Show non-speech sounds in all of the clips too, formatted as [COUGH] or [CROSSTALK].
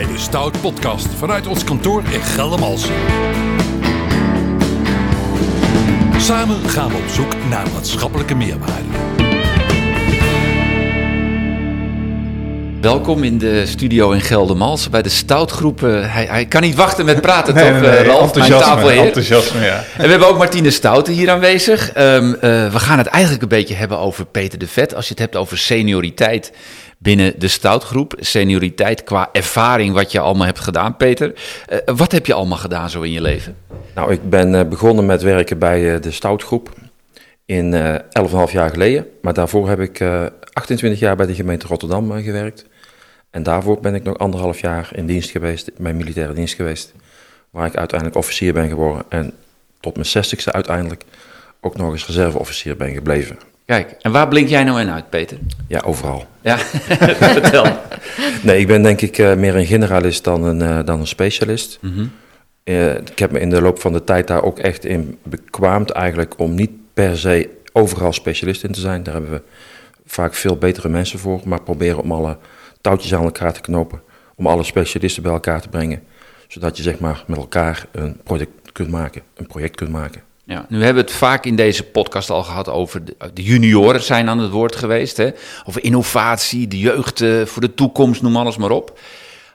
bij de Stout Podcast vanuit ons kantoor in Geldermalsen. Samen gaan we op zoek naar maatschappelijke meerwaarde. Welkom in de studio in Geldermalsen bij de Stoutgroep. Eh, hij, hij kan niet wachten met praten, Nee, toch, nee, nee, eh, Ralf, mijn enthousiasme, enthousiasme, ja. En we hebben ook Martine Stouten hier aanwezig. Ehm, eh, we gaan het eigenlijk een beetje hebben over Peter de Vet. Als je het hebt over senioriteit binnen de Stoutgroep. Senioriteit qua ervaring wat je allemaal hebt gedaan, Peter. Eh, wat heb je allemaal gedaan zo in je leven? Nou, ik ben eh, begonnen met werken bij eh, de Stoutgroep in eh 11,5 jaar geleden. Maar daarvoor heb ik eh 28 jaar bij de gemeente Rotterdam gewerkt. En daarvoor ben ik nog anderhalf jaar in dienst geweest, mijn militaire dienst geweest. Waar ik uiteindelijk officier ben geworden en tot mijn 60ste uiteindelijk ook nog eens reserveofficier ben gebleven. Kijk, en waar blink jij nou in uit, Peter? Ja, overal. Ja, [LAUGHS] vertel. Nee, ik ben denk ik eh, meer een generalist dan een, eh, dan een specialist. Eh, ik heb me in de loop van de tijd daar ook echt in bekwaamd eigenlijk om niet per se overal specialist in te zijn. Daar hebben we vaak veel betere mensen voor, maar proberen om alle touwtjes aan elkaar te knopen, om alle specialisten bij elkaar te brengen, zodat je zeg maar met elkaar een product kunt maken, een project kunt maken. Ja, nu hebben we het vaak in deze podcast al gehad over de, junioren zijn aan het woord geweest. Hè? Over innovatie, de jeugd eh, voor de toekomst, noem alles maar op.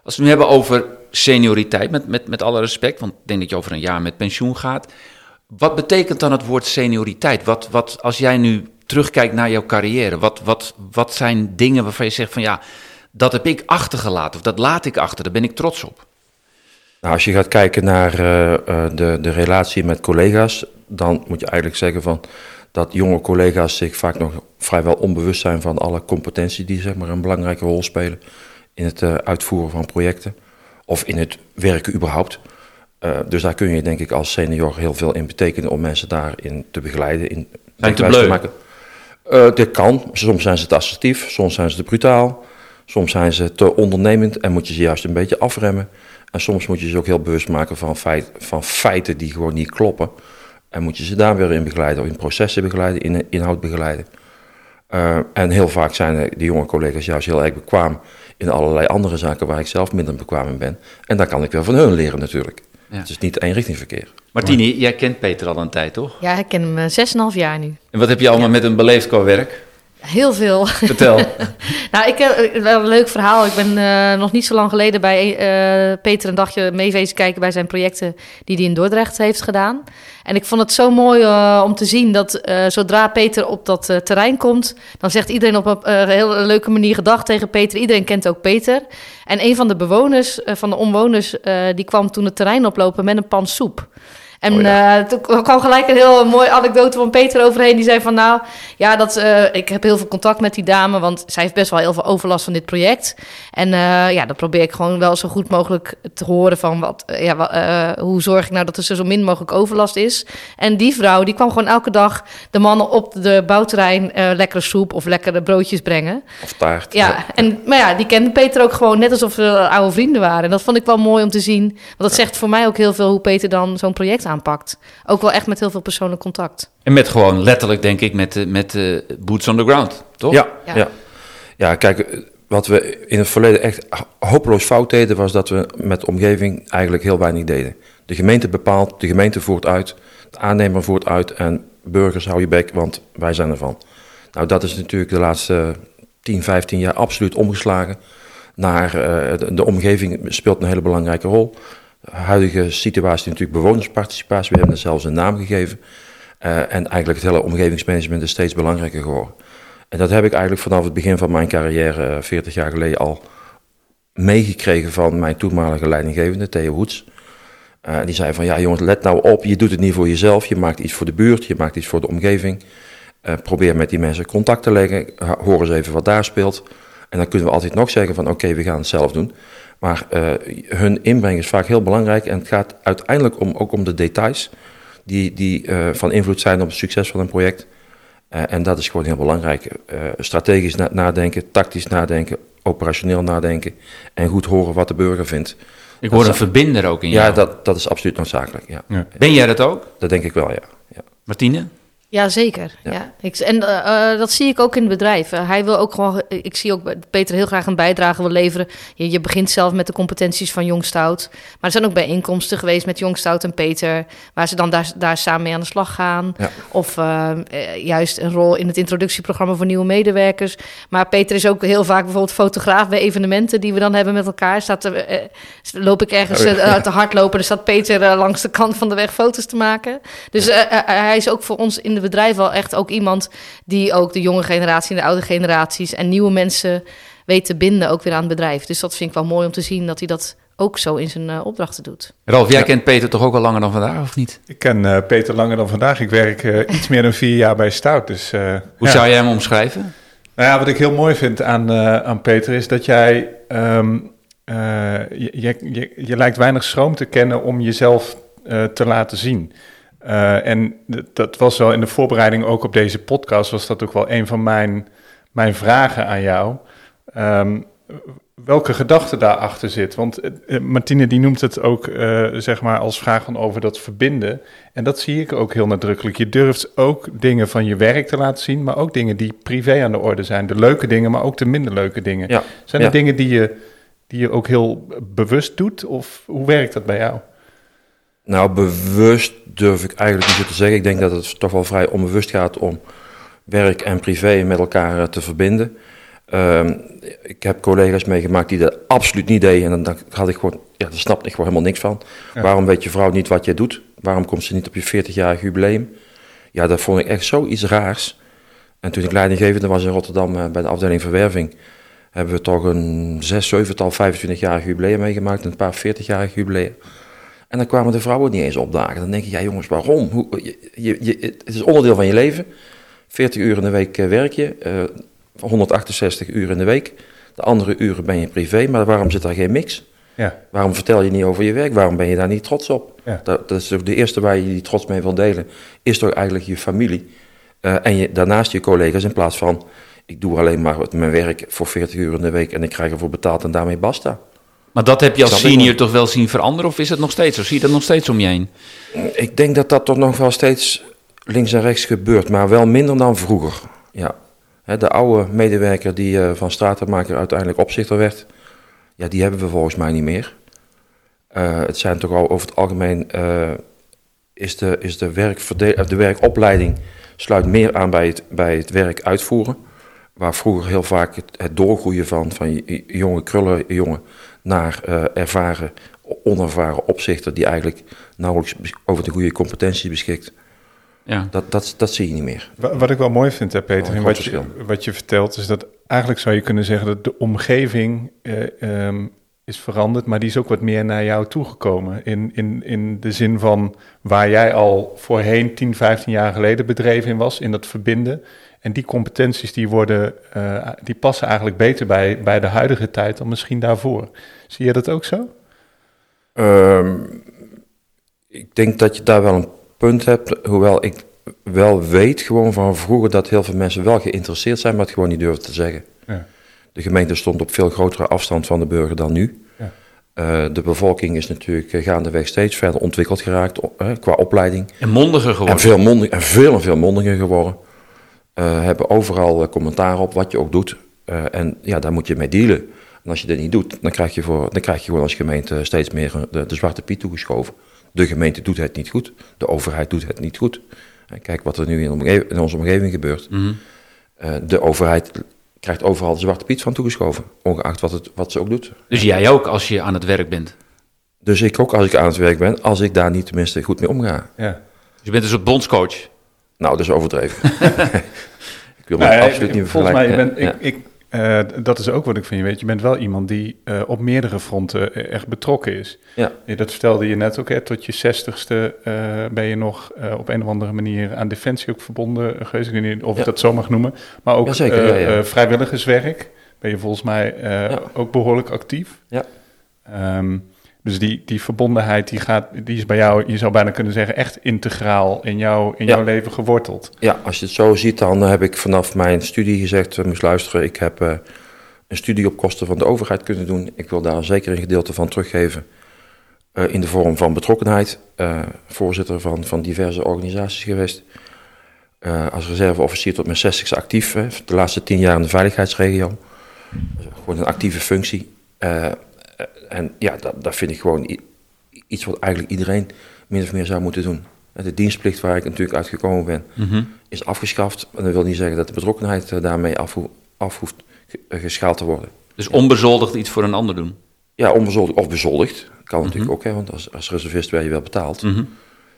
Als we het nu hebben over senioriteit, met, met, met alle respect, want ik denk dat je over een jaar met pensioen gaat. Wat betekent dan het woord senioriteit? Wat, wat, als jij nu terugkijkt naar jouw carrière, wat, wat, wat zijn dingen waarvan je zegt van ja, dat heb ik achtergelaten of dat laat ik achter, daar ben ik trots op. Nou, als je gaat kijken naar eh, eh, de, de relatie met collega's, dan moet je eigenlijk zeggen van dat jonge collega's zich vaak nog vrijwel onbewust zijn van alle competenties die zeg maar, een belangrijke rol spelen in het eh, uitvoeren van projecten of in het werken überhaupt. Dus daar kun je denk ik als senior heel veel in betekenen om mensen daarin te begeleiden. In Zijn te maken. Eh, dit kan. Soms zijn ze te assertief, soms zijn ze te brutaal. Soms zijn ze te ondernemend en moet je ze juist een beetje afremmen. En soms moet je ze ook heel bewust maken van, feit, van feiten die gewoon niet kloppen. En moet je ze daar weer in begeleiden, of in processen begeleiden, in inhoud begeleiden. Eh, en heel vaak zijn de jonge collega's juist heel erg bekwaam in allerlei andere zaken waar ik zelf minder bekwaam in ben. En daar kan ik weer van hun leren natuurlijk. Ja. Het is niet eenrichtingverkeer. Martini, jij kent Peter al een tijd, toch? Ja, ik ken hem eh, 6,5 jaar nu. En wat heb je allemaal met hem beleefd qua werk? Heel veel. Vertel. [LAUGHS] nou, ik heb eh, wel een leuk verhaal. Ik ben eh, nog niet zo lang geleden bij eh, Peter een dagje meewezen kijken bij zijn projecten die hij in Dordrecht heeft gedaan. En ik vond het zo mooi om te zien dat zodra Peter op dat terrein komt, dan zegt iedereen op een hele leuke manier gedag tegen Peter. Iedereen kent ook Peter. En een van de bewoners, van de omwoners, die kwam toen het terrein oplopen met een pan soep. En Oh ja. eh, toen kwam gelijk een heel mooie anekdote van Peter overheen. Die zei van nou, ja, dat, eh, ik heb heel veel contact met die dame, want zij heeft best wel heel veel overlast van dit project. En eh, ja, dan probeer ik gewoon wel zo goed mogelijk te horen van wat, ja, hoe zorg ik nou dat er zo min mogelijk overlast is. En die vrouw, die kwam gewoon elke dag de mannen op de bouwterrein lekkere soep of lekkere broodjes brengen. Of taart. Ja, en, maar ja, die kende Peter ook gewoon net alsof we oude vrienden waren. En dat vond ik wel mooi om te zien. Want dat zegt voor mij ook heel veel hoe Peter dan zo'n project aanpakt. Ook wel echt met heel veel persoonlijk contact. En met gewoon letterlijk, denk ik, met, de- met de boots on the ground, toch? Ja, Ja. ja. ja. kijk, wat we in het verleden echt hopeloos fout deden, was dat we met de omgeving eigenlijk heel weinig deden. De gemeente bepaalt, de gemeente voert uit, de aannemer voert uit en burgers hou je bek, want wij zijn ervan. Nou, dat is natuurlijk de laatste 10, 15 jaar absoluut omgeslagen naar eh, de, de omgeving speelt een hele belangrijke rol. Huidige situatie natuurlijk bewonersparticipatie, we hebben er zelfs een naam gegeven. Eh, en eigenlijk het hele omgevingsmanagement is steeds belangrijker geworden. En dat heb ik eigenlijk vanaf het begin van mijn carrière, eh, 40 jaar geleden, al meegekregen van mijn toenmalige leidinggevende, Theo Hoets. Eh, die zei van, ja jongens, let nou op, je doet het niet voor jezelf, je maakt iets voor de buurt, je maakt iets voor de omgeving. Eh, probeer met die mensen contact te leggen, hoor eens even wat daar speelt. En dan kunnen we altijd nog zeggen van, oké, we gaan het zelf doen. Maar eh, hun inbreng is vaak heel belangrijk en het gaat uiteindelijk om, ook om de details die, die eh, van invloed zijn op het succes van een project. Eh, en dat is gewoon heel belangrijk. Strategisch na- nadenken, tactisch nadenken, operationeel nadenken en goed horen wat de burger vindt. Ik hoor een verbinder ook in Ja, jou. dat, dat is absoluut noodzakelijk. Ja. Ben jij dat ook, Dat denk ik wel, ja. ja. Martine? Ja, zeker. Ja. Ja. Ik, en eh, eh, dat zie ik ook in het bedrijf. Hij wil ook gewoon. Ik zie ook Peter heel graag een bijdrage wil leveren. Je, je begint zelf met de competenties van Jong Stout. Maar er zijn ook bijeenkomsten geweest met Jong Stout en Peter. Waar ze dan daar, daar samen mee aan de slag gaan. Ja. Of eh, juist een rol in het introductieprogramma voor nieuwe medewerkers. Maar Peter is ook heel vaak bijvoorbeeld fotograaf bij evenementen die we dan hebben met elkaar. Staat er, loop ik ergens Oh, eh, te hardlopen, dan staat Peter langs de kant van de weg foto's te maken. Dus hij is ook voor ons in het bedrijf wel echt ook iemand die ook de jonge generatie en de oude generaties en nieuwe mensen weet te binden ook weer aan het bedrijf. Dus dat vind ik wel mooi om te zien dat hij dat ook zo in zijn eh, opdrachten doet. Ralf, jij kent Peter toch ook al langer dan vandaag, of niet? Ik ken eh, Peter langer dan vandaag. Ik werk eh, [LAUGHS] iets meer dan vier jaar bij Stout. Dus, eh, Hoe ja. zou jij hem omschrijven? Nou ja, wat ik heel mooi vind aan, eh, aan Peter is dat jij... ehm, eh, je, je, je, je lijkt weinig schroom te kennen om jezelf eh, te laten zien. Eh, en dat was wel in de voorbereiding ook op deze podcast... was dat ook wel een van mijn, mijn vragen aan jou. Ehm, welke gedachte daarachter zit. Want eh, eh, Martine die noemt het ook zeg maar als vraag van over dat verbinden. En dat zie ik ook heel nadrukkelijk. Je durft ook dingen van je werk te laten zien, maar ook dingen die privé aan de orde zijn. De leuke dingen, maar ook de minder leuke dingen. Ja, Zijn er ja. dingen die je, die je ook heel bewust doet? Of hoe werkt dat bij jou? Nou, bewust durf ik eigenlijk niet zo te zeggen. Ik denk dat het toch wel vrij onbewust gaat om werk en privé met elkaar eh, te verbinden. Ehm, ik heb collega's meegemaakt die dat absoluut niet deden. En dan had ik gewoon, ja, daar snapte ik gewoon helemaal niks van. Ja. Waarom weet je vrouw niet wat jij doet? Waarom komt ze niet op je 40-jarig jubileum? Ja, dat vond ik echt zoiets raars. En toen ik leidinggevende was in Rotterdam eh, bij de afdeling verwerving, hebben we toch een 6, 7 tal 25-jarig jubileum meegemaakt en een paar 40-jarig jubileum. En dan kwamen de vrouwen niet eens opdagen. Dan denk je, ja jongens, waarom? Hoe, je, je, je- het is onderdeel van je leven. 40 uur in de week eh, werk je, eh, 168 uur in de week. De andere uren ben je privé, maar waarom zit daar geen mix? Ja, Waarom vertel je niet over je werk? Waarom ben je daar niet trots op? Ja. Dat, dat is toch de eerste waar je die trots mee wil delen, is toch eigenlijk je familie. Eh, en je, daarnaast je collega's in plaats van, ik doe alleen maar mijn werk voor 40 uur in de week en ik krijg ervoor betaald en daarmee basta. Maar dat heb je als senior toch wel zien veranderen, of is het nog steeds zo? Zie je dat nog steeds om je heen? Ik denk dat dat toch nog wel steeds links en rechts gebeurt, maar wel minder dan vroeger. Ja. De oude medewerker die eh, van stratenmaker uiteindelijk opzichter werd, ja, die hebben we volgens mij niet meer. Eh, het zijn toch al over het algemeen, eh, is, de, is de, of de werkopleiding sluit meer aan bij het, bij het werk uitvoeren. Waar vroeger heel vaak het, het doorgroeien van, van jonge krullen jongen naar eh, ervaren, onervaren opzichter die eigenlijk nauwelijks over de goede competenties beschikt. Ja. Dat, dat, dat zie je niet meer. Wa- Wat ik wel mooi vind, hè, Peter, Oh, wat je, wat je vertelt, is dat eigenlijk zou je kunnen zeggen dat de omgeving eh, ehm, is veranderd, maar die is ook wat meer naar jou toegekomen. In, in, in de zin van waar jij al voorheen 10, 15 jaar geleden bedreven in was, in dat verbinden. En die competenties die worden, eh, die passen eigenlijk beter bij, bij de huidige tijd dan misschien daarvoor. Zie je dat ook zo? Ehm, ik denk dat je daar wel een punt hebt, hoewel ik wel weet gewoon van vroeger dat heel veel mensen wel geïnteresseerd zijn, maar het gewoon niet durven te zeggen. Ja. De gemeente stond op veel grotere afstand van de burger dan nu. Ja. Eh, de bevolking is natuurlijk eh, gaandeweg steeds verder ontwikkeld geraakt qua opleiding. En mondiger En geworden. veel, mondig, en veel en veel mondiger geworden. Eh, hebben overal eh, commentaar op wat je ook doet. Eh, en ja, daar moet je mee dealen. En als je dat niet doet, dan krijg je, voor, dan krijg je gewoon als gemeente steeds meer de, de zwarte piet toegeschoven. De gemeente doet het niet goed. De overheid doet het niet goed. En kijk wat er nu in, omge- in onze omgeving gebeurt. Mhm. Eh, de overheid krijgt overal de zwarte piet van toegeschoven. Ongeacht wat, het, wat ze ook doet. Dus jij ook als je aan het werk bent. Dus ik ook als ik aan het werk ben, als ik daar niet tenminste goed mee omga. Ja. Dus je bent een soort bondscoach. Nou, dat is overdreven. [LAUGHS] [LAUGHS] ik wil me ja, absoluut niet Volgens mij, vergelijken. Ja, ik, ik, eh, dat is ook wat ik van je weet. Je bent wel iemand die eh, op meerdere fronten eh, echt betrokken is. ja. Dat vertelde je net ook, hè, tot je zestigste eh ben je nog op een of andere manier aan Defensie ook verbonden geweest. Ik weet niet of Ja. ik dat zo mag noemen. Maar ook Jazeker, ja, ja. vrijwilligerswerk ben je volgens mij ook behoorlijk actief. Ja. Ehm, dus die, die verbondenheid, die, gaat, die is bij jou, je zou bijna kunnen zeggen, echt integraal in, jou, in Ja. jouw leven geworteld. Ja, als je het zo ziet, dan heb ik vanaf mijn studie gezegd, uh, moest luisteren, ik heb eh, een studie op kosten van de overheid kunnen doen. Ik wil daar zeker een gedeelte van teruggeven eh, in de vorm van betrokkenheid. Eh, voorzitter van, van diverse organisaties geweest. Eh, als reserveofficier tot mijn 60 actief. Hè, de laatste tien jaar in de veiligheidsregio. Gewoon een actieve functie. En ja, dat, dat vind ik gewoon iets wat eigenlijk iedereen min of meer zou moeten doen. De dienstplicht waar ik natuurlijk uitgekomen ben, is afgeschaft. En dat wil niet zeggen dat de betrokkenheid eh, daarmee af, ho- af hoeft eh, geschaald te worden. Dus onbezoldigd iets voor een ander doen. Ja, onbezoldigd of bezoldigd. Kan natuurlijk ook, hè, want als, als reservist ben je wel betaald.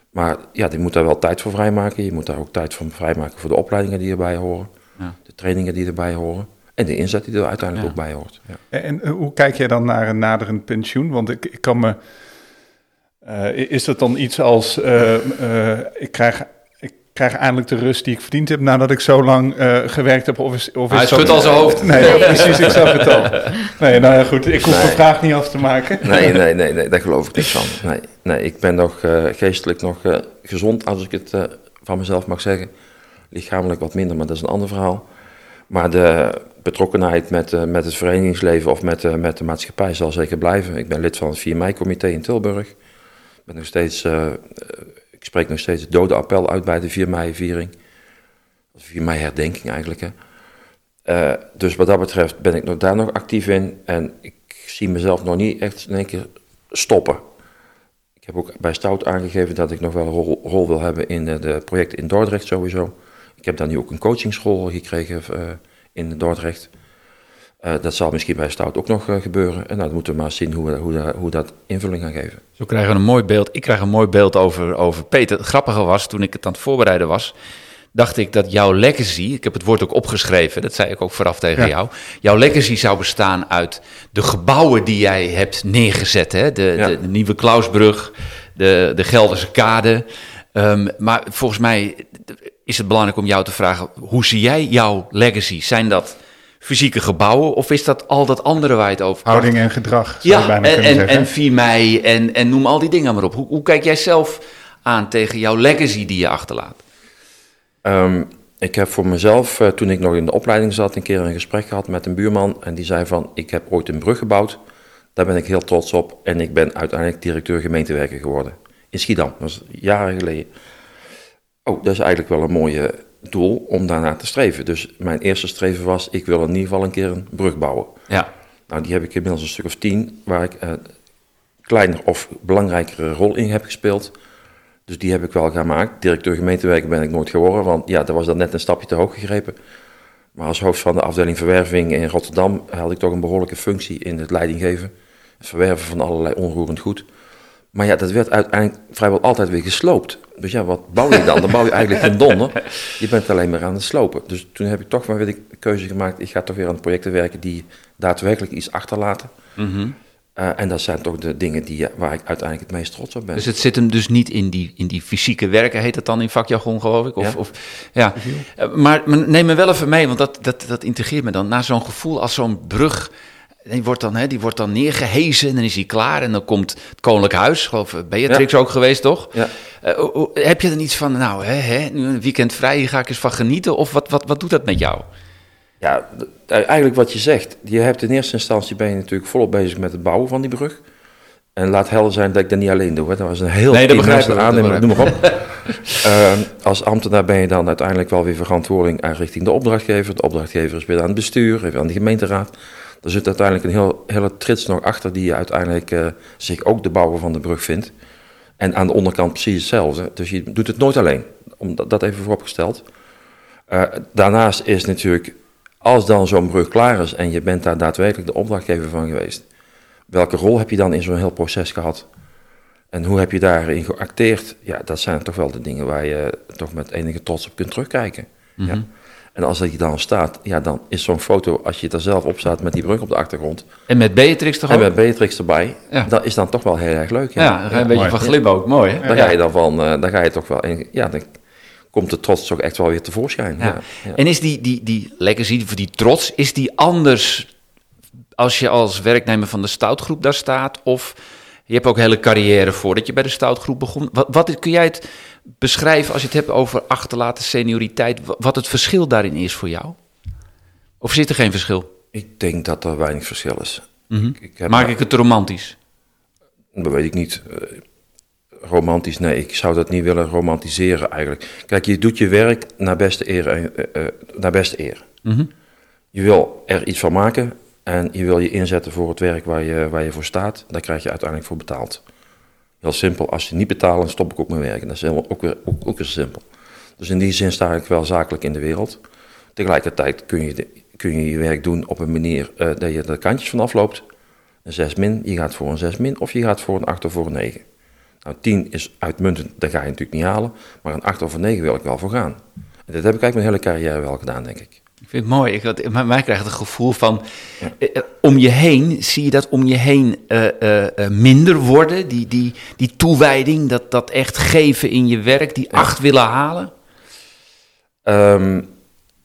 Maar ja, je moet daar wel tijd voor vrijmaken. Je moet daar ook tijd voor vrijmaken voor de opleidingen die erbij horen. Ja. De trainingen die erbij horen. En de inzet die er uiteindelijk Ja. ook bij hoort. Ja. En, en eh, hoe kijk jij dan naar een naderend pensioen? Want ik, ik kan me. eh, is dat dan iets als. eh, eh, ik, krijg, ik krijg eindelijk de rust die ik verdiend heb nadat ik zo lang eh, gewerkt heb? Of is, of Hij is dat- schudt al zijn hoofd. Nee, precies, ik zag het al. [LAUGHS] Nee, nou ja, goed, ik hoef Nee. mijn vraag niet af te maken. Nee, nee, nee, nee, daar geloof ik niks van. Nee, nee ik ben nog eh, geestelijk nog eh, gezond, als ik het eh, van mezelf mag zeggen. Lichamelijk wat minder, maar dat is een ander verhaal. Maar de betrokkenheid met, eh, met het verenigingsleven of met, eh, met de maatschappij zal zeker blijven. Ik ben lid van het 4 mei-comité in Tilburg. Ik, ben nog steeds, eh, ik spreek nog steeds het dode appel uit bij de 4 mei-viering. 4 mei-herdenking eigenlijk. Hè. Dus wat dat betreft ben ik nog, daar nog actief in. En ik zie mezelf nog niet echt in één keer stoppen. Ik heb ook bij Stout aangegeven dat ik nog wel een rol, rol wil hebben in de, projecten in Dordrecht sowieso. Ik heb dan nu ook een coachingschool gekregen in Dordrecht. Eh, dat zal misschien bij Stout ook nog eh, gebeuren. En nou, dan moeten we maar zien hoe, we, hoe, dat- hoe dat invulling gaan geven. Zo krijgen we een mooi beeld. Ik krijg een mooi beeld over, over Peter. Het grappige was, toen ik het aan het voorbereiden was, dacht ik dat jouw legacy, ik heb het woord ook opgeschreven, dat zei ik ook vooraf tegen Ja. jou, jouw legacy zou bestaan uit de gebouwen die jij hebt neergezet. Hè? De, Ja. de, de Nieuwe Klausbrug, de, de Gelderse Kade. Ehm, maar volgens mij is het belangrijk om jou te vragen, hoe zie jij jouw legacy? Zijn dat fysieke gebouwen of is dat al dat andere waar je het over Houding en gedrag, zou je ja, bijna en, en, zeggen. en 4 mei en, en noem al die dingen maar op. Hoe, hoe kijk jij zelf aan tegen jouw legacy die je achterlaat? Ehm, ik heb voor mezelf, eh, toen ik nog in de opleiding zat, een keer een gesprek gehad met een buurman. En die zei van, ik heb ooit een brug gebouwd. Daar ben ik heel trots op. En ik ben uiteindelijk directeur gemeentewerker geworden. In Schiedam, dat was jaren geleden. Oh, dat is eigenlijk wel een mooie doel om daarnaar te streven. Dus mijn eerste streven was, ik wil in ieder geval een keer een brug bouwen. Ja, Nou, die heb ik inmiddels een stuk of tien, waar ik een kleiner of belangrijkere rol in heb gespeeld. Dus die heb ik wel gemaakt. Directeur gemeentewerken ben ik nooit geworden, want ja, dat was dan net een stapje te hoog gegrepen. Maar als hoofd van de afdeling verwerving in Rotterdam had ik toch een behoorlijke functie in het leidinggeven. Het verwerven van allerlei onroerend goed. Maar ja, dat werd uiteindelijk vrijwel altijd weer gesloopt. Dus ja, wat bouw je dan? Dan bouw je eigenlijk geen donder. [LAUGHS] Je bent alleen maar aan het slopen. Dus toen heb ik toch maar weer de keuze gemaakt. Ik ga toch weer aan projecten werken die daadwerkelijk iets achterlaten. Mhm. Eh, en dat zijn toch de dingen die, waar ik uiteindelijk het meest trots op ben. dus het zit hem dus niet in die, in die fysieke werken, heet het dan in vakjargon geloof ik? Of, Ja. Of, ja. Eh, Maar, maar neem me wel even mee, want dat, dat, dat integreert me dan. Na zo'n gevoel als zo'n brug, die wordt, dan, hè, die wordt dan neergehezen en dan is die klaar. En dan komt het Koninklijk Huis, geloof ik, Beatrix ook geweest toch? Ja. Eh, heb je dan iets van, nou, hè, hè, nu een weekend vrij, hier ga ik eens van genieten? Of wat, wat, wat doet dat met jou? Ja, d- eigenlijk wat je zegt. Je hebt in eerste instantie ben je natuurlijk volop bezig met het bouwen van die brug. En laat helder zijn dat ik dat niet alleen doe. Hè. Dat was een heel Nee, dat team begrijp mensen, ik, dat aannemer, noem maar op. [LAUGHS] Ehm, als ambtenaar ben je dan uiteindelijk wel weer verantwoording aan richting de opdrachtgever. De opdrachtgever is weer aan het bestuur, even aan de gemeenteraad. Er zit uiteindelijk een heel, hele trits nog achter die uiteindelijk eh, zich ook de bouwer van de brug vindt. En aan de onderkant precies hetzelfde. Dus je doet het nooit alleen. Om dat, even vooropgesteld. Eh, daarnaast is natuurlijk, als dan zo'n brug klaar is en je bent daar daadwerkelijk de opdrachtgever van geweest, welke rol heb je dan in zo'n heel proces gehad? En hoe heb je daarin geacteerd? Ja, dat zijn toch wel de dingen waar je toch met enige trots op kunt terugkijken. ja. En als dat je dan staat, ja, dan is zo'n foto, als je er zelf op staat met die brug op de achtergrond, En met Beatrix toch en ook? met Beatrix erbij, Ja. dat is dan toch wel heel erg leuk. ja, dan ga je een beetje mooi. van glimmen ook. Mooi, hè? Daar Ja. ga je dan van, eh daar ga je toch wel in, ja, dan komt de trots toch echt wel weer tevoorschijn. Ja. Ja. Ja. En is die, die, die legacy, die, die trots, is die anders als je als werknemer van de stoutgroep daar staat? Of je hebt ook een hele carrière voordat je bij de stoutgroep begon. Wat, wat kun jij het beschrijven als je het hebt over achterlaten senioriteit? wa- Wat het verschil daarin is voor jou? Of zit er geen verschil? Ik denk dat er weinig verschil is. Mhm. Ik Maak ik het romantisch? Dat weet ik niet. Eh, romantisch, nee, ik zou dat niet willen romantiseren eigenlijk. Kijk, je doet je werk naar beste eer. en, eh, eh, naar beste eer. Mhm. Je wil er iets van maken en je wil je inzetten voor het werk waar je, waar je voor staat. Daar krijg je uiteindelijk voor betaald. Heel simpel, als je niet betaalt, dan stop ik ook mijn werk. Dat is helemaal ook weer, ook, ook simpel. Dus in die zin sta ik wel zakelijk in de wereld. Tegelijkertijd kun je kun je, je werk doen op een manier eh, dat je er kantjes van afloopt. Een 6 min, je gaat voor een 6 min of je gaat voor een 8 of voor een 9. Nou, 10 is uitmuntend, dat ga je natuurlijk niet halen. Maar een 8 of een 9 wil ik wel voor gaan. En dat heb ik eigenlijk mijn hele carrière wel gedaan, denk ik. Ik vind het mooi. Ik, mij, krijgt het gevoel van... eh, eh, om je heen, zie je dat om je heen eh, minder worden? Die, die, die toewijding, dat, dat echt geven in je werk, die acht willen halen? Ehm,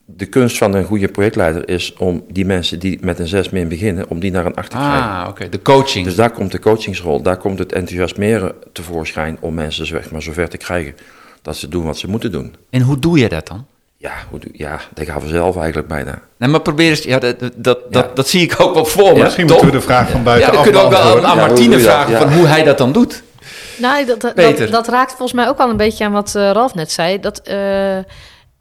de kunst van een goede projectleider is om die mensen die met een 6 min beginnen, om die naar een 8 te krijgen. Ah, oké. De coaching. Dus daar komt de coachingsrol, daar komt het enthousiasmeren tevoorschijn om mensen zeg maar, zover te krijgen dat ze doen wat ze moeten doen. En hoe doe je dat dan? Ja, hoe ja dat gaan we zelf eigenlijk bijna. Nee, maar probeer eens... Ja, dat, dat, dat, Ja. dat, zie ik ook wel voor me. Misschien Tom? moeten we de vraag van Ja, buitenaf dan kunnen we ook wel aan, aan Ja, Martine vragen Ja. van hoe hij dat dan doet. Nou, dat, dat, Peter. dat, dat raakt volgens mij ook al een beetje aan wat eh, Ralf net zei. Dat eh,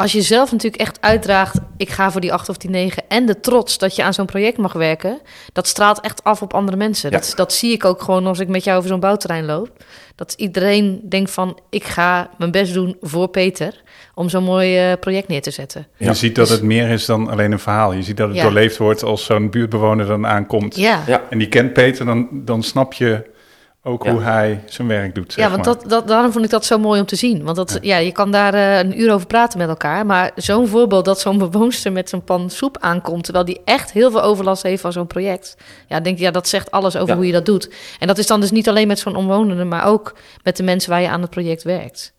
als je zelf natuurlijk echt uitdraagt, ik ga voor die 8 of die 9 en de trots dat je aan zo'n project mag werken, dat straalt echt af op andere mensen. Ja. Dat, dat zie ik ook gewoon als ik met jou over zo'n bouwterrein loop. Dat iedereen denkt van, ik ga mijn best doen voor Peter om zo'n mooi eh, project neer te zetten. Je ziet dat het meer is dan alleen een verhaal. Je ziet dat het Ja. doorleefd wordt als zo'n buurtbewoner dan aankomt. Ja, Ja. En die kent Peter, dan, dan snap je ook Ja. hoe hij zijn werk doet. Zeg Ja, want maar. dat, dat, daarom vond ik dat zo mooi om te zien. Want dat, ja. je kan daar eh, een uur over praten met elkaar. Maar zo'n voorbeeld dat zo'n bewoonster met zo'n pan soep aankomt... terwijl die echt heel veel overlast heeft van zo'n project. Ja, denk ja, dat zegt alles over Ja. hoe je dat doet. En dat is dan dus niet alleen met zo'n omwonende... maar ook met de mensen waar je aan het project werkt.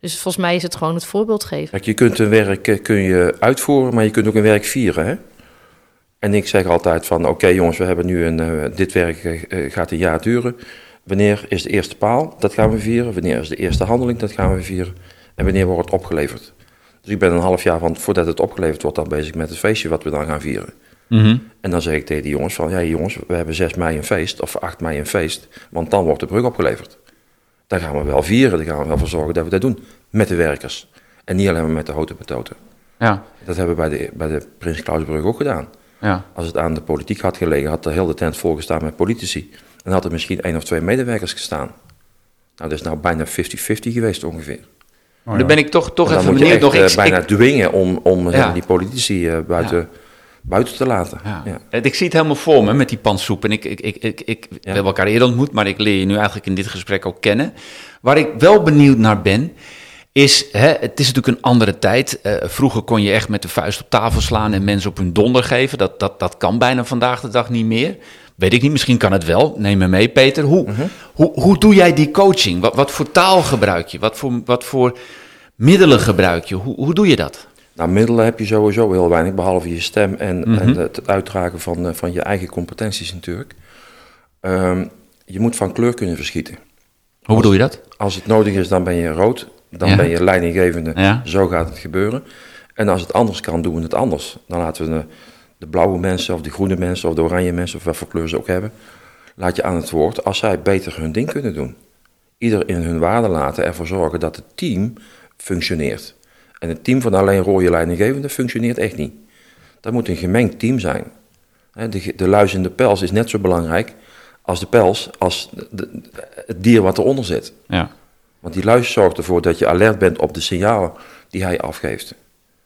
Dus volgens mij is het gewoon het voorbeeld geven. Kijk, je kunt een werk eh, kun je uitvoeren, maar je kunt ook een werk vieren. Hè? En ik zeg altijd van, oké jongens, we hebben nu een, eh, dit werk gaat een jaar duren. Wanneer is de eerste paal? Dat gaan we vieren. Wanneer is de eerste handeling? Dat gaan we vieren. En wanneer wordt het opgeleverd? Dus ik ben een half jaar van, voordat het opgeleverd wordt, dan bezig met het feestje wat we dan gaan vieren. En dan zeg ik tegen die jongens van, ja jongens, we hebben 6 mei een feest, of 8 mei een feest, want dan wordt de brug opgeleverd. Daar gaan we wel vieren, daar gaan we wel voor zorgen dat we dat doen met de werkers. En niet alleen maar met de houten betoten. Ja, Dat hebben we bij de, bij de Prins Clausbrug ook gedaan. ja. Als het aan de politiek had gelegen, had de hele tent volgestaan met politici. En had er misschien één of twee medewerkers gestaan. Nou, dat is nou bijna 50-50 geweest ongeveer. Oh, Dan ben ik toch, toch En dan even moet je benieuwd. echt Nog, eh, bijna ik- dwingen om, om Ja. die politici eh, buiten, buiten te laten. Ja. Ja. Ik zie het helemaal voor me met die pansoep. En ik, ik, ik, ik, ik we hebben elkaar eerder ontmoet, maar ik leer je nu eigenlijk in dit gesprek ook kennen. Waar ik wel benieuwd naar ben, is, hè, het is natuurlijk een andere tijd. Eh, vroeger kon je echt met de vuist op tafel slaan en mensen op hun donder geven. Dat, dat, dat kan bijna vandaag de dag niet meer. Weet ik niet, misschien kan het wel. Neem me mee, Peter. Hoe, hoe, hoe doe jij die coaching? Wat, wat voor taal gebruik je? Wat voor, wat voor middelen gebruik je? Hoe, hoe doe je dat? Nou, middelen heb je sowieso heel weinig, behalve je stem en, Mhm. en het uitdragen van, eh, van je eigen competenties natuurlijk. Ehm, je moet van kleur kunnen verschieten. Hoe bedoel je dat? Als het nodig is, dan ben je rood. Dan Ja. ben je leidinggevende. Ja. Zo gaat het gebeuren. En als het anders kan, doen we het anders. Dan laten we de, de blauwe mensen, of de groene mensen, of de oranje mensen, of wat voor kleur ze ook hebben, laat je aan het woord als zij beter hun ding kunnen doen. Ieder in hun waarde laten, ervoor zorgen dat het team functioneert. En het team van alleen rode leidinggevende functioneert echt niet. Dat moet een gemengd team zijn. De, de luis in de pels is net zo belangrijk als de pels, als de- het dier wat eronder zit. Ja. Want die luis zorgt ervoor dat je alert bent op de signalen die hij afgeeft.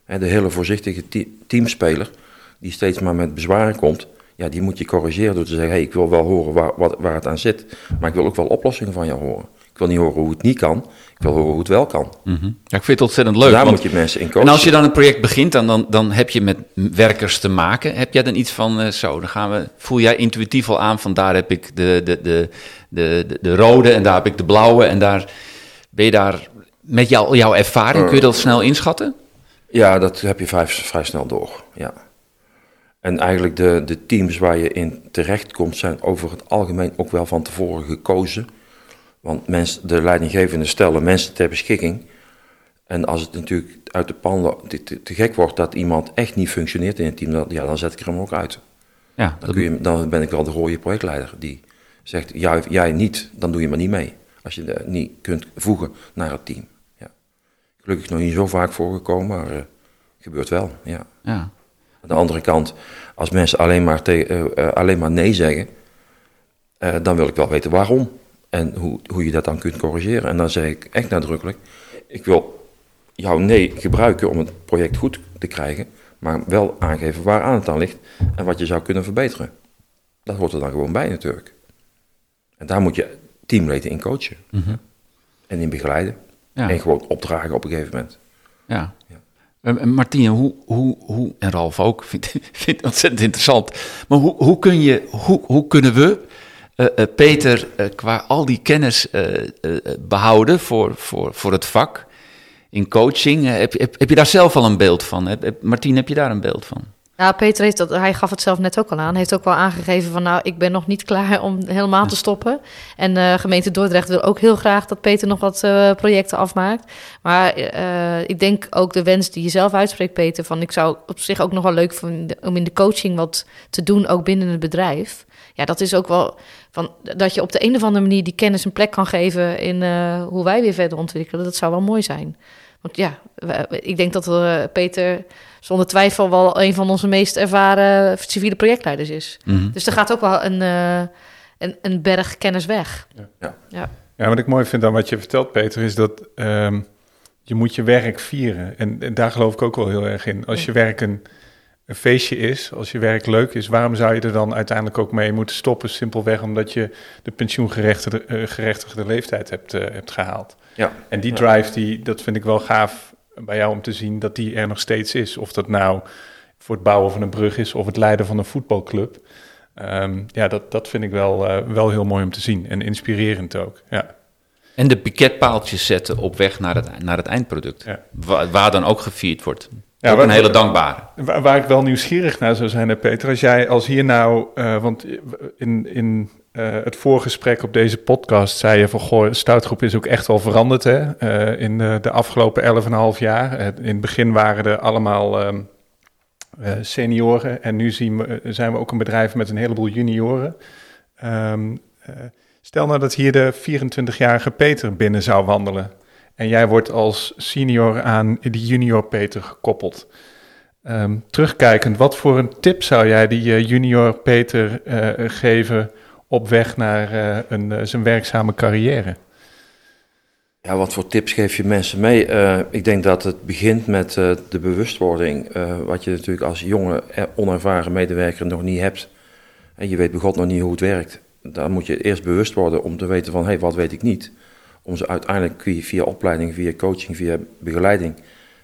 Hè, De hele voorzichtige te- teamspeler, die steeds maar met bezwaren komt, ja, die moet je corrigeren door te zeggen: hey, ik wil wel horen waar, wat, waar het aan zit, maar ik wil ook wel oplossingen van jou horen. Ik wil niet horen hoe het niet kan, ik wil horen hoe het wel kan. Mhm. ja, ik vind het ontzettend leuk. Daar want- moet je mensen in coachen. En als je dan een project begint, dan, dan, dan heb je met werkers te maken. Heb jij dan iets van, eh, zo, dan gaan we, voel jij intuïtief al aan van daar heb ik de, de, de, de, de, de rode en daar heb ik de blauwe. En daar ben je daar met jou, jouw ervaring, kun je dat snel inschatten? Ja, dat heb je vrij, vrij snel door. Ja. En eigenlijk de, de teams waar je in terechtkomt zijn over het algemeen ook wel van tevoren gekozen. Want mensen, de leidinggevenden stellen mensen ter beschikking. En als het natuurlijk uit de pan te, te gek wordt dat iemand echt niet functioneert in het team, dan, ja, dan zet ik er hem ook uit. Ja, Dan, kun je, dan ben ik wel de rode projectleider die zegt, jij, jij niet, dan doe je maar niet mee. Als je het niet kunt voegen naar het team. Ja. Gelukkig nog niet zo vaak voorgekomen, maar uh, gebeurt wel. Ja. Ja. Aan de andere kant, als mensen alleen maar, te, uh, alleen maar nee zeggen, dan wil ik wel weten waarom. En hoe, hoe je dat dan kunt corrigeren. En dan zeg ik echt nadrukkelijk, ik wil jouw nee gebruiken om het project goed te krijgen, maar wel aangeven waar aan het aan ligt en wat je zou kunnen verbeteren. Dat hoort er dan gewoon bij natuurlijk. En daar moet je teamleden in coachen. Mhm. En in begeleiden. Ja. En gewoon opdragen op een gegeven moment. Ja. Ja. Martine, hoe, hoe, hoe, en Ralf ook, [LAUGHS] vind, vind het ontzettend interessant. Maar hoe, hoe, kun je, hoe, hoe kunnen we uh, uh, Peter qua al die kennis behouden voor, voor, voor het vak in coaching? heb, heb, heb je daar zelf al een beeld van? Heb, heb, Martine, heb je daar een beeld van? Ja, Peter heeft dat, hij gaf het zelf net ook al aan. Heeft ook wel aangegeven van nou, ik ben nog niet klaar om helemaal te stoppen. En uh, gemeente Dordrecht wil ook heel graag dat Peter nog wat uh, projecten afmaakt. Maar uh, ik denk ook de wens die je zelf uitspreekt, Peter, van ik zou op zich ook nog wel leuk vinden om in de coaching wat te doen, ook binnen het bedrijf. Ja, dat is ook wel van dat je op de een of andere manier die kennis een plek kan geven in hoe wij weer verder ontwikkelen. Dat zou wel mooi zijn. Want ja, ik denk dat Peter zonder twijfel wel een van onze meest ervaren civiele projectleiders is. Mm -hmm. Dus er gaat ook wel een, uh, een, een, berg kennis weg. Ja. Ja. ja. ja, wat ik mooi vind aan wat je vertelt, Peter, is dat um, je moet je werk vieren. En, en, daar geloof ik ook wel heel erg in. Als je werk een, een, feestje is, als je werk leuk is, waarom zou je er dan uiteindelijk ook mee moeten stoppen? Simpelweg omdat je de pensioengerechtigde gerechtigde leeftijd hebt, uh, hebt gehaald. Ja. En die drive, die, dat vind ik wel gaaf bij jou om te zien dat die er nog steeds is. Of dat nou voor het bouwen van een brug is of het leiden van een voetbalclub. Um, ja, dat, dat vind ik wel, uh, wel heel mooi om te zien en inspirerend ook. Ja. En de piketpaaltjes zetten op weg naar het, naar het eindproduct, ja. waar, waar, dan ook gevierd wordt. Ja, waar, een hele dankbare. Waar, waar, ik wel nieuwsgierig naar zou zijn, Peter, als jij als hier nou, uh, want in, in uh, het voorgesprek op deze podcast zei je van, goh, Stoutgroep is ook echt wel veranderd hè? Uh, in de, de afgelopen 11,5 jaar. In het begin waren er allemaal um, senioren en nu zien we, zijn we ook een bedrijf met een heleboel junioren. Um, stel nou dat hier de 24-jarige Peter binnen zou wandelen en jij wordt als senior aan die junior Peter gekoppeld. Um, terugkijkend, wat voor een tip zou jij die junior Peter geven op weg naar uh, een, zijn werkzame carrière? Ja, wat voor tips geef je mensen mee? Ik denk dat het begint met de bewustwording, wat je natuurlijk als jonge, onervaren medewerker nog niet hebt. En je weet begot nog niet hoe het werkt. Dan moet je eerst bewust worden om te weten van, hé, hey, wat weet ik niet? Om ze uiteindelijk via, opleiding, via coaching, via begeleiding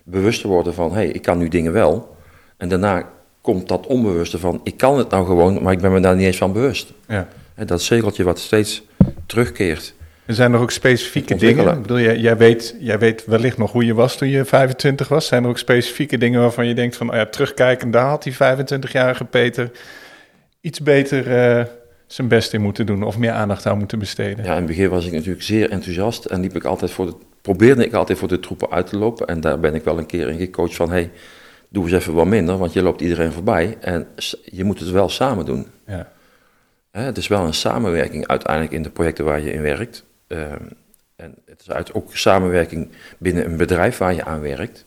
bewust te worden van, hé, hey, ik kan nu dingen wel. En daarna komt dat onbewuste van, ik kan het nou gewoon, maar ik ben me daar niet eens van bewust. Ja. Dat cirkeltje wat steeds terugkeert. Er zijn er ook specifieke dingen. Ik bedoel, jij, jij, weet, jij weet wellicht nog hoe je was toen je 25 was. Zijn er ook specifieke dingen waarvan je denkt van, oh ja, terugkijken, daar had die 25-jarige Peter iets beter uh, zijn best in moeten doen of meer aandacht aan moeten besteden? Ja, in het begin was ik natuurlijk zeer enthousiast en liep ik altijd voor de, probeerde ik altijd voor de troepen uit te lopen. En daar ben ik wel een keer in gecoacht van, hey, doe eens even wat minder, want je loopt iedereen voorbij en je moet het wel samen doen. Ja. Het is wel een samenwerking uiteindelijk in de projecten waar je in werkt. Uh, en het is uit ook samenwerking binnen een bedrijf waar je aan werkt.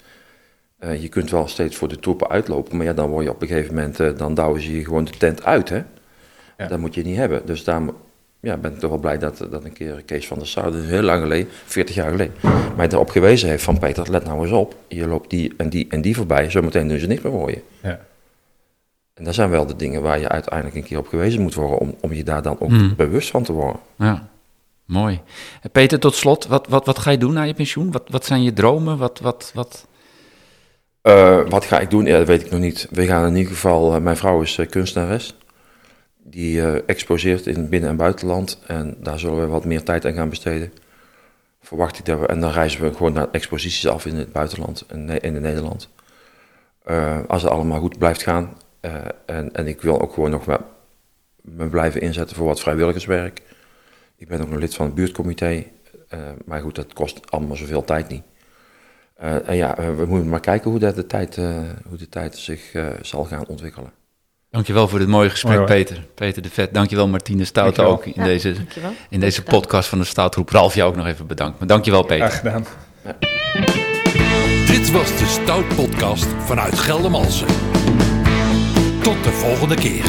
Uh, je kunt wel steeds voor de troepen uitlopen, maar ja, dan word je op een gegeven moment, uh, dan douwen ze je gewoon de tent uit. Hè? Ja. Dat moet je niet hebben. Dus daar ja, ben ik toch wel blij dat, dat een keer Kees van der Sar, dat is heel lang geleden, 40 jaar geleden, mij erop gewezen heeft van Peter, let nou eens op, je loopt die en die en die voorbij, zometeen doen ze niks meer voor je. Ja. En dat zijn wel de dingen waar je uiteindelijk een keer op gewezen moet worden om, om je daar dan ook mm. bewust van te worden. Ja, mooi. Peter, tot slot, wat, wat, wat ga je doen na je pensioen? Wat, wat zijn je dromen? Wat, wat, wat... Uh, wat ga ik doen? Ja, dat weet ik nog niet. We gaan in ieder geval, uh, mijn vrouw is uh, kunstenares. Die exposeert in binnen- en buitenland. En daar zullen we wat meer tijd aan gaan besteden. Verwacht ik dat we, en dan reizen we gewoon naar exposities af in het buitenland, in, in Nederland. als het allemaal goed blijft gaan, uh, en, en ik wil ook gewoon nog me blijven inzetten voor wat vrijwilligerswerk. Ik ben ook nog lid van het buurtcomité. Maar goed, dat kost allemaal zoveel tijd niet. En ja, we moeten maar kijken hoe, dat de, tijd, hoe de tijd zich zal gaan ontwikkelen. Dankjewel voor dit mooie gesprek. Peter. Peter de Vet. Dankjewel, Martine Stout Dankjewel. ook in Ja, deze, dankjewel. in deze podcast van de Stoutgroep. Ralf, jou ook nog even bedankt. Maar dankjewel, Peter. Graag gedaan. Dit was de Stout Podcast vanuit Geldermalsen. Tot de volgende keer.